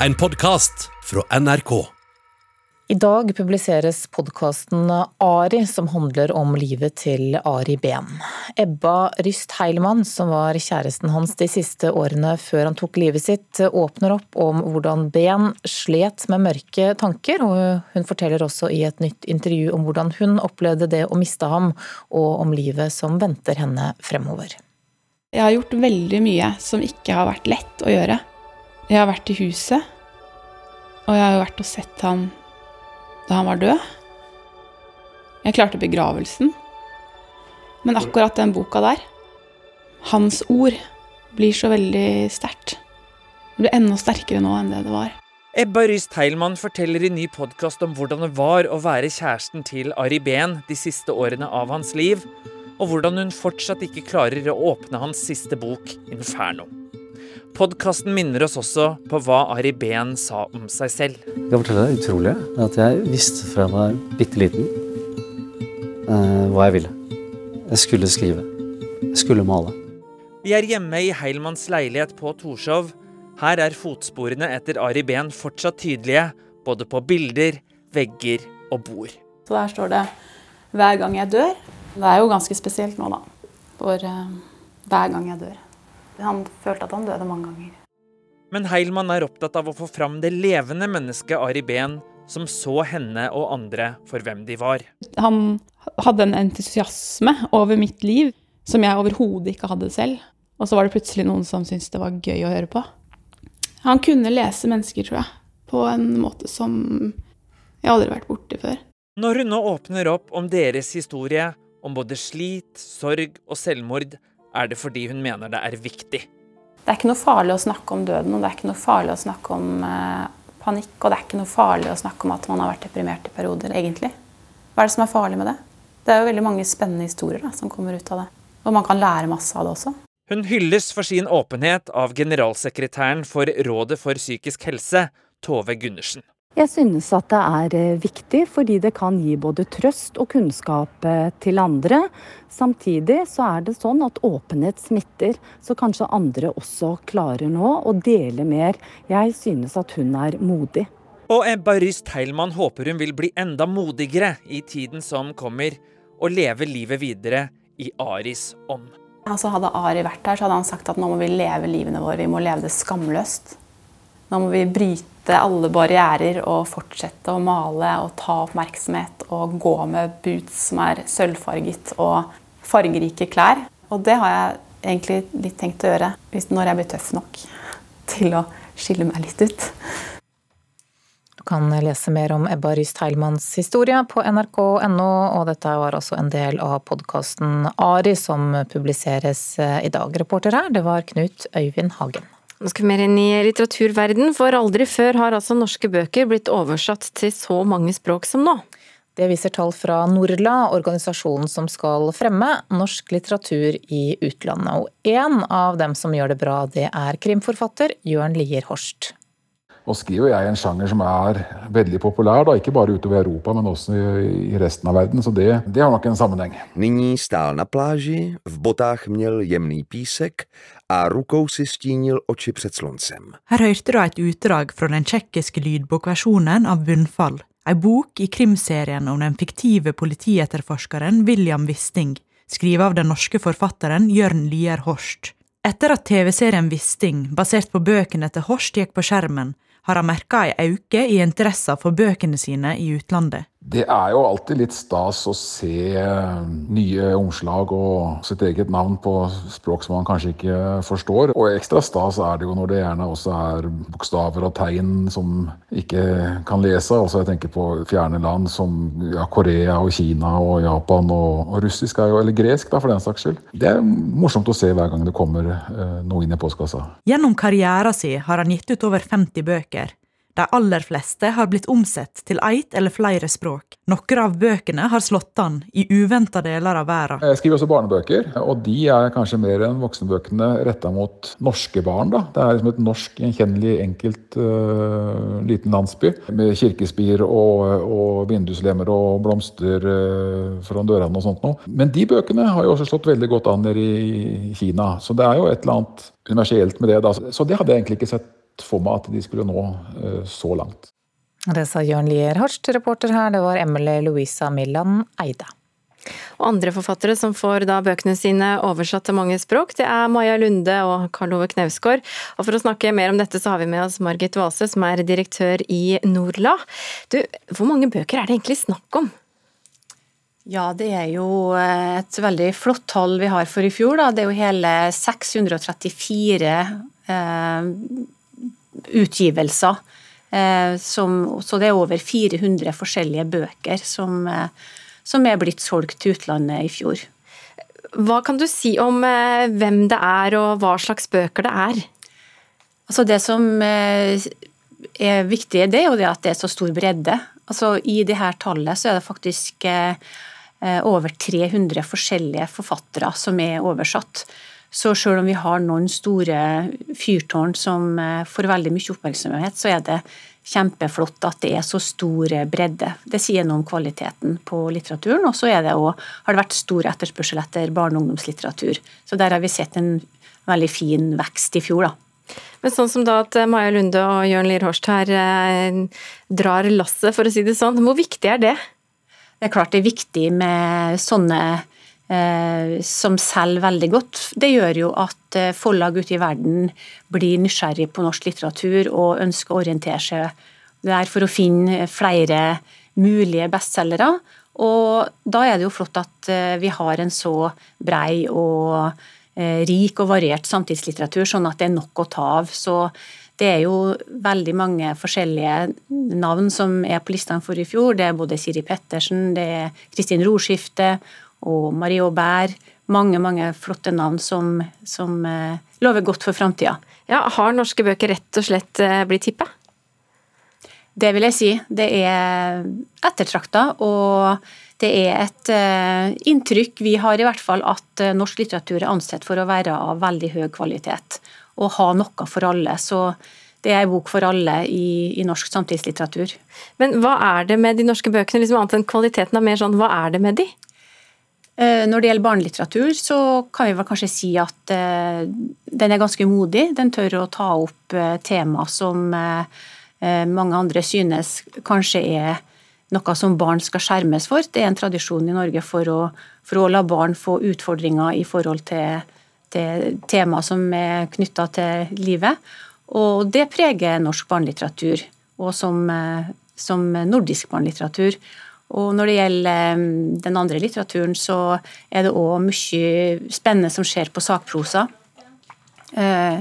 En podkast fra NRK. I dag publiseres podkasten Ari, som handler om livet til Ari Behn. Ebba Ryst Heilmann, som var kjæresten hans de siste årene før han tok livet sitt, åpner opp om hvordan Behn slet med mørke tanker, og hun forteller også i et nytt intervju om hvordan hun opplevde det å miste ham, og om livet som venter henne fremover. Jeg har gjort veldig mye som ikke har vært lett å gjøre. Jeg har vært i huset, og jeg har jo vært og sett han da han var død. Jeg klarte begravelsen. Men akkurat den boka der, hans ord, blir så veldig sterkt. Det blir enda sterkere nå enn det det var. Ebba Ryst Heilmann forteller i ny podkast om hvordan det var å være kjæresten til Ari Behn de siste årene av hans liv, og hvordan hun fortsatt ikke klarer å åpne hans siste bok, 'Inferno'. Podkasten minner oss også på hva Ari Behn sa om seg selv. Jeg kan fortelle deg utrolig at jeg visste fra jeg var bitte liten uh, hva jeg ville. Jeg skulle skrive. Jeg skulle male. Vi er hjemme i Heilmanns leilighet på Torshov. Her er fotsporene etter Ari Behn fortsatt tydelige, både på bilder, vegger og bord. Så der står det 'Hver gang jeg dør'. Det er jo ganske spesielt nå, da. For uh, hver gang jeg dør. Han følte at han døde mange ganger. Men Heilmann er opptatt av å få fram det levende mennesket Ari Behn, som så henne og andre for hvem de var. Han hadde en entusiasme over mitt liv som jeg overhodet ikke hadde selv. Og så var det plutselig noen som syntes det var gøy å høre på. Han kunne lese mennesker, tror jeg, på en måte som jeg aldri har vært borti før. Når hun nå åpner opp om deres historie, om både slit, sorg og selvmord, er det fordi hun mener det er viktig. Det er ikke noe farlig å snakke om døden, og det er ikke noe farlig å snakke om eh, panikk, og det er ikke noe farlig å snakke om at man har vært deprimert i perioder, egentlig. Hva er det som er farlig med det? Det er jo veldig mange spennende historier da, som kommer ut av det. Og man kan lære masse av det også. Hun hylles for sin åpenhet av generalsekretæren for Rådet for psykisk helse, Tove Gundersen. Jeg synes at det er eh, viktig fordi det kan gi både trøst og kunnskap eh, til andre. Samtidig så er det sånn at åpenhet smitter, så kanskje andre også klarer nå å dele mer. Jeg synes at hun er modig. Og Ebba Ryst Heilmann håper hun vil bli enda modigere i tiden som kommer, og leve livet videre i Aris ånd. Altså Hadde Ari vært der, så hadde han sagt at nå må vi leve livene våre, vi må leve det skamløst. Nå må vi bryte alle barrierer og fortsette å male og ta oppmerksomhet og gå med boots som er sølvfarget og fargerike klær. Og det har jeg egentlig litt tenkt å gjøre hvis når jeg blir tøff nok til å skille meg litt ut. Du kan lese mer om Ebba Ryst Heilmanns historie på nrk.no, og dette var også en del av podkasten Ari som publiseres i dag. Reporter her, det var Knut Øyvind Hagen. Nå skal vi mer inn i litteraturverden, for aldri før har altså norske bøker blitt oversatt til så mange språk som nå. Det viser tall fra Norla, organisasjonen som skal fremme norsk litteratur i utlandet. Og en av dem som gjør det bra, det er krimforfatter Jørn Lier Horst. Nå skriver jeg en sjanger som er veldig populær, da, ikke bare utover Europa, men også i resten av verden. Så det, det har nok en sammenheng. Nyní stál na pláži, v botách měl jemný písek a rukou si stínil oči před sluncem. Her hørte du et utdrag fra den tsjekkiske lydbokversjonen av Bunnfall, ei bok i krimserien om den fiktive politietterforskeren William Wisting, skrevet av den norske forfatteren Jørn Lier Horst. Etter at TV-serien Wisting, basert på bøkene til Horst, gikk på skjermen, har han merka ei auke i interessa for bøkene sine i utlandet. Det er jo alltid litt stas å se nye omslag og sitt eget navn på språk som man kanskje ikke forstår. Og ekstra stas er det jo når det gjerne også er bokstaver og tegn som ikke kan lese. Altså jeg tenker på fjerne land som ja, Korea og Kina og Japan og, og russisk, jo, eller gresk da, for den saks skyld. Det er morsomt å se hver gang det kommer eh, noe inn i postkassa. Gjennom karrieren sin har han gitt ut over 50 bøker. De aller fleste har blitt omsett til ett eller flere språk. Noen av bøkene har slått an i uventa deler av verden. Jeg skriver også barnebøker, og de er kanskje mer enn voksenbøkene retta mot norske barn. Da. Det er liksom et norsk, gjenkjennelig, enkelt uh, liten landsby med kirkespir og, og vinduslemmer og blomster uh, foran dørene og sånt noe. Men de bøkene har jo også slått veldig godt an nede i Kina, så det er jo et eller annet universelt med det. Da. Så det hadde jeg egentlig ikke sett for meg at de skulle nå så langt. Det sa Jørn Lier Harst, reporter her. Det var Emily Louisa Millan Eide. Og andre forfattere som får da bøkene sine oversatt til mange språk, det er Maja Lunde og Karl Ove Knausgård. Og for å snakke mer om dette, så har vi med oss Margit Vase, som er direktør i Norla. Du, hvor mange bøker er det egentlig snakk om? Ja, det er jo eh, et veldig flott tall vi har for i fjor. Da. Det er jo hele 634 eh, utgivelser. Eh, som, så det er over 400 forskjellige bøker som eh, som er blitt solgt til utlandet i fjor. Hva kan du si om eh, hvem det er og hva slags bøker det er? Altså Det som er viktig, det er jo det at det er så stor bredde. Altså I det her tallet så er det faktisk over 300 forskjellige forfattere som er oversatt. Så selv om vi har noen store fyrtårn som får veldig mye oppmerksomhet, så er det kjempeflott at det er så stor bredde. Det sier noe om kvaliteten på litteraturen. Og så har det vært stor etterspørsel etter barne- og ungdomslitteratur. Så der har vi sett en veldig fin vekst i fjor, da. Men sånn som da at Maja Lunde og Jørn Lier Horst her eh, drar lasset, for å si det sånn. Hvor viktig er det? Det er klart det er viktig med sånne Eh, som selger veldig godt. Det gjør jo at eh, forlag ute i verden blir nysgjerrig på norsk litteratur og ønsker å orientere seg der for å finne flere mulige bestselgere. Og da er det jo flott at eh, vi har en så brei og rik og variert samtidslitteratur, sånn at det er nok å ta av. Så det er jo veldig mange forskjellige navn som er på listene for i fjor. Det er både Siri Pettersen, det er Kristin Roskifte og Marie Aubert. Mange mange flotte navn som, som eh, lover godt for framtida. Ja, har norske bøker rett og slett eh, blitt hippe? Det vil jeg si. Det er ettertrakta, og det er et uh, inntrykk vi har i hvert fall at norsk litteratur er ansett for å være av veldig høy kvalitet og ha noe for alle. Så det er ei bok for alle i, i, norsk samtidslitteratur. Men hva er det med de norske bøkene, liksom annet enn kvaliteten? er mer sånn, Hva er det med de? Eh, når det gjelder barnelitteratur, så kan vi vel kanskje si at eh, den er ganske modig. Den tør å ta opp eh, tema som mange andre synes kanskje er noe som barn skal skjermes for. Det er en tradisjon i Norge for å, for å la barn få utfordringer i forhold til, til tema som er knytta til livet. Og det preger norsk barnelitteratur, og som, som nordisk barnelitteratur. Og når det gjelder den andre litteraturen, så er det òg mye spennende som skjer på sakprosa. Eh,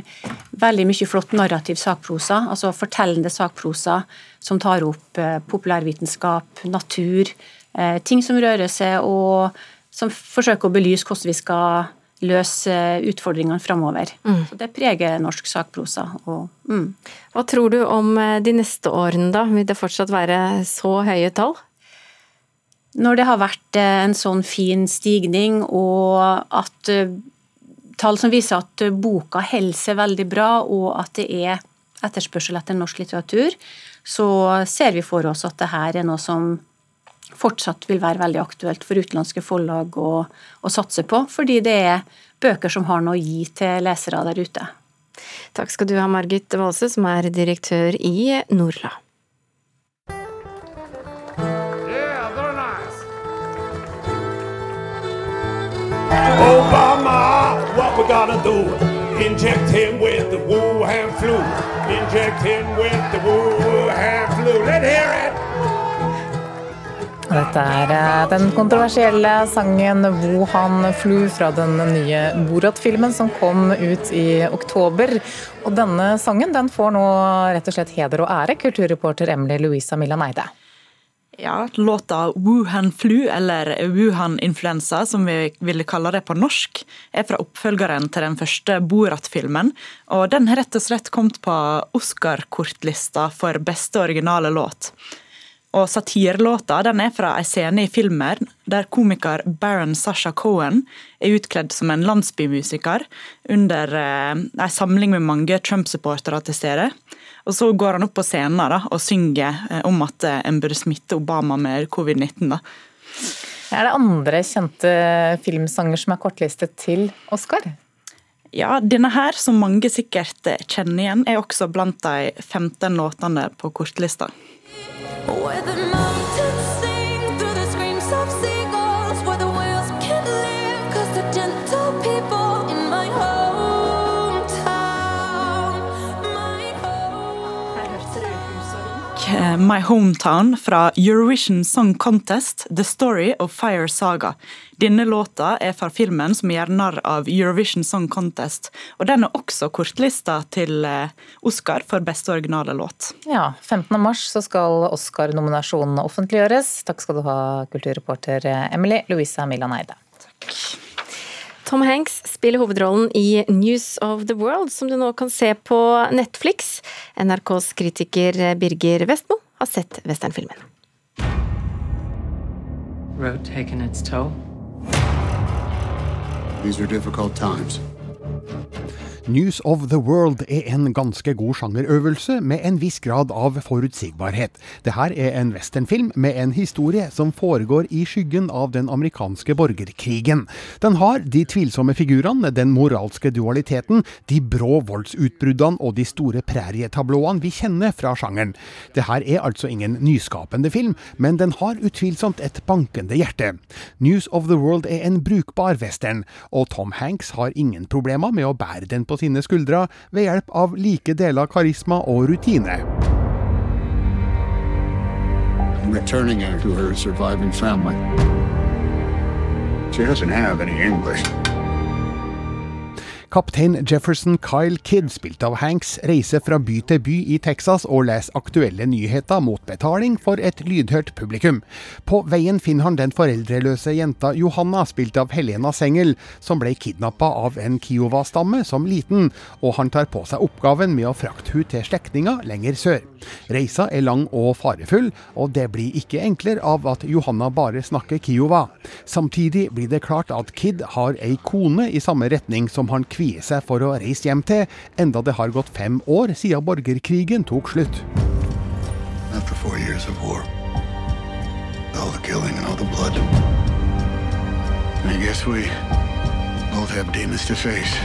veldig mye flott narrativ sakprosa, altså fortellende sakprosa som tar opp eh, populærvitenskap, natur, eh, ting som rører seg, og som forsøker å belyse hvordan vi skal løse utfordringene framover. Mm. det preger norsk sakprosa. Og, mm. Hva tror du om de neste årene, da? Vil det fortsatt være så høye tall? Når det har vært eh, en sånn fin stigning, og at eh, tall som viser at boka holder seg veldig bra, og at det er etterspørsel etter norsk litteratur, så ser vi for oss at det her er noe som fortsatt vil være veldig aktuelt for utenlandske forlag å, å satse på, fordi det er bøker som har noe å gi til lesere der ute. Takk skal du ha, Margit Vaalse, som er direktør i Norla. Obama, what we gonna do? Inject him with the Wuhan flu. Inject him with the Wuhan flu. Let's hear it! Dette er eh, den kontroversielle sangen 'Wuhan Flu' fra den nye Borat-filmen som kom ut i oktober. Og denne sangen den får nå rett og slett heder og ære, kulturreporter Emily Louisa Millan Eide. Ja, låta Wuhan flu, eller Wuhan influensa, som vi ville kalle det på norsk, er fra oppfølgeren til den første Borat-filmen. Og den har rett og slett kommet på Oscar-kortlista for beste originale låt. Og satirelåta den er fra en scene i filmen der komiker Baron Sasha Cohen er utkledd som en landsbymusiker under eh, en samling med mange Trump-supportere til stede. Og Så går han opp på scenen da, og synger eh, om at eh, en burde smitte Obama med covid-19. Er det andre kjente filmsanger som er kortlistet til Oscar? Ja, denne her, som mange sikkert kjenner igjen, er også blant de 15 låtene på kortlista. Eh, My Hometown fra Eurovision Song Contest, The Story of Fire Saga. Denne låta er fra filmen som gjør narr av Eurovision Song Contest, og den er også kortlista til eh, Oscar for beste originale låt. Ja, 15. mars så skal Oscar-nominasjonene offentliggjøres. Takk skal du ha, kulturreporter Emily Louisa Milan Eide. Takk. Tom Hanks spiller hovedrollen i News of the World, som du nå kan se på Netflix. NRKs kritiker Birger Vestmo har sett westernfilmen. Road taken its toll. These are difficult times. News of the World er en ganske god sjangerøvelse med en viss grad av forutsigbarhet. Det her er en westernfilm med en historie som foregår i skyggen av den amerikanske borgerkrigen. Den har de tvilsomme figurene, den moralske dualiteten, de brå voldsutbruddene og de store prærietablåene vi kjenner fra sjangeren. Det her er altså ingen nyskapende film, men den har utvilsomt et bankende hjerte. News of the World er en brukbar western, og Tom Hanks har ingen problemer med å bære den på sine skuldre ved hjelp av like deler karisma og rutine. Returning her to her surviving family. She doesn't have any English. Kaptein Jefferson Kyle Kidd, spilt av Hanks, reiser fra by til by i Texas og leser aktuelle nyheter mot betaling for et lydhørt publikum. På veien finner han den foreldreløse jenta Johanna, spilt av Helena Sengel, som ble kidnappa av en Kiowa-stamme som liten, og han tar på seg oppgaven med å frakte hun til slektninger lenger sør. Reisa er lang og farefull, og det blir ikke enklere av at Johanna bare snakker Kiowa. Samtidig blir det klart at Kid har ei kone i samme retning som han kvier seg for å reise hjem til, enda det har gått fem år siden borgerkrigen tok slutt. After four years of war, all the killing and all the blood, I guess we both have demons to face.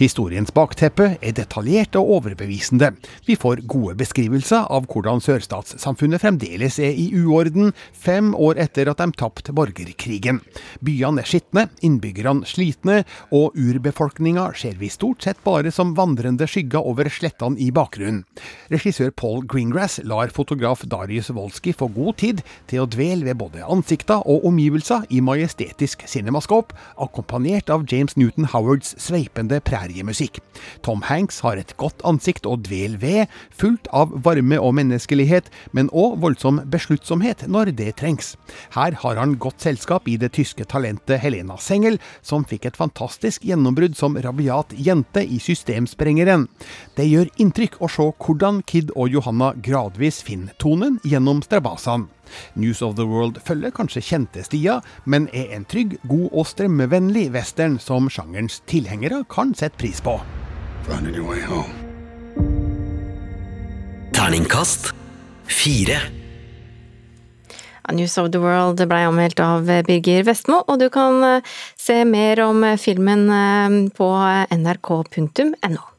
Historiens bakteppe er detaljert og overbevisende. Vi får gode beskrivelser av hvordan sørstatssamfunnet fremdeles er i uorden, fem år etter at de tapte borgerkrigen. Byene er skitne, innbyggerne slitne, og urbefolkninga ser vi stort sett bare som vandrende skygger over slettene i bakgrunnen. Regissør Paul Greengrass lar fotograf Darius Wolski få god tid til å dvele ved både ansikter og omgivelser i majestetisk cinemaskop, akkompagnert av James Newton Howards sveipende prærie ferjemusikk. Tom Hanks har et godt ansikt å dvele ved, fullt av varme og menneskelighet, men òg voldsom besluttsomhet når det trengs. Her har han godt selskap i det tyske talentet Helena Sengel, som fikk et fantastisk gjennombrudd som rabiat jente i Systemsprengeren. Det gjør inntrykk å se hvordan Kid og Johanna gradvis finner tonen gjennom strabasene. News of the World følger kanskje kjente stier, men er en trygg, god og strømmevennlig western som sjangerens tilhengere kan sette pris på. Terningkast fire. News of the World ble anmeldt av Birger Vestmo, og du kan eh, se mer om filmen eh, på nrk.no.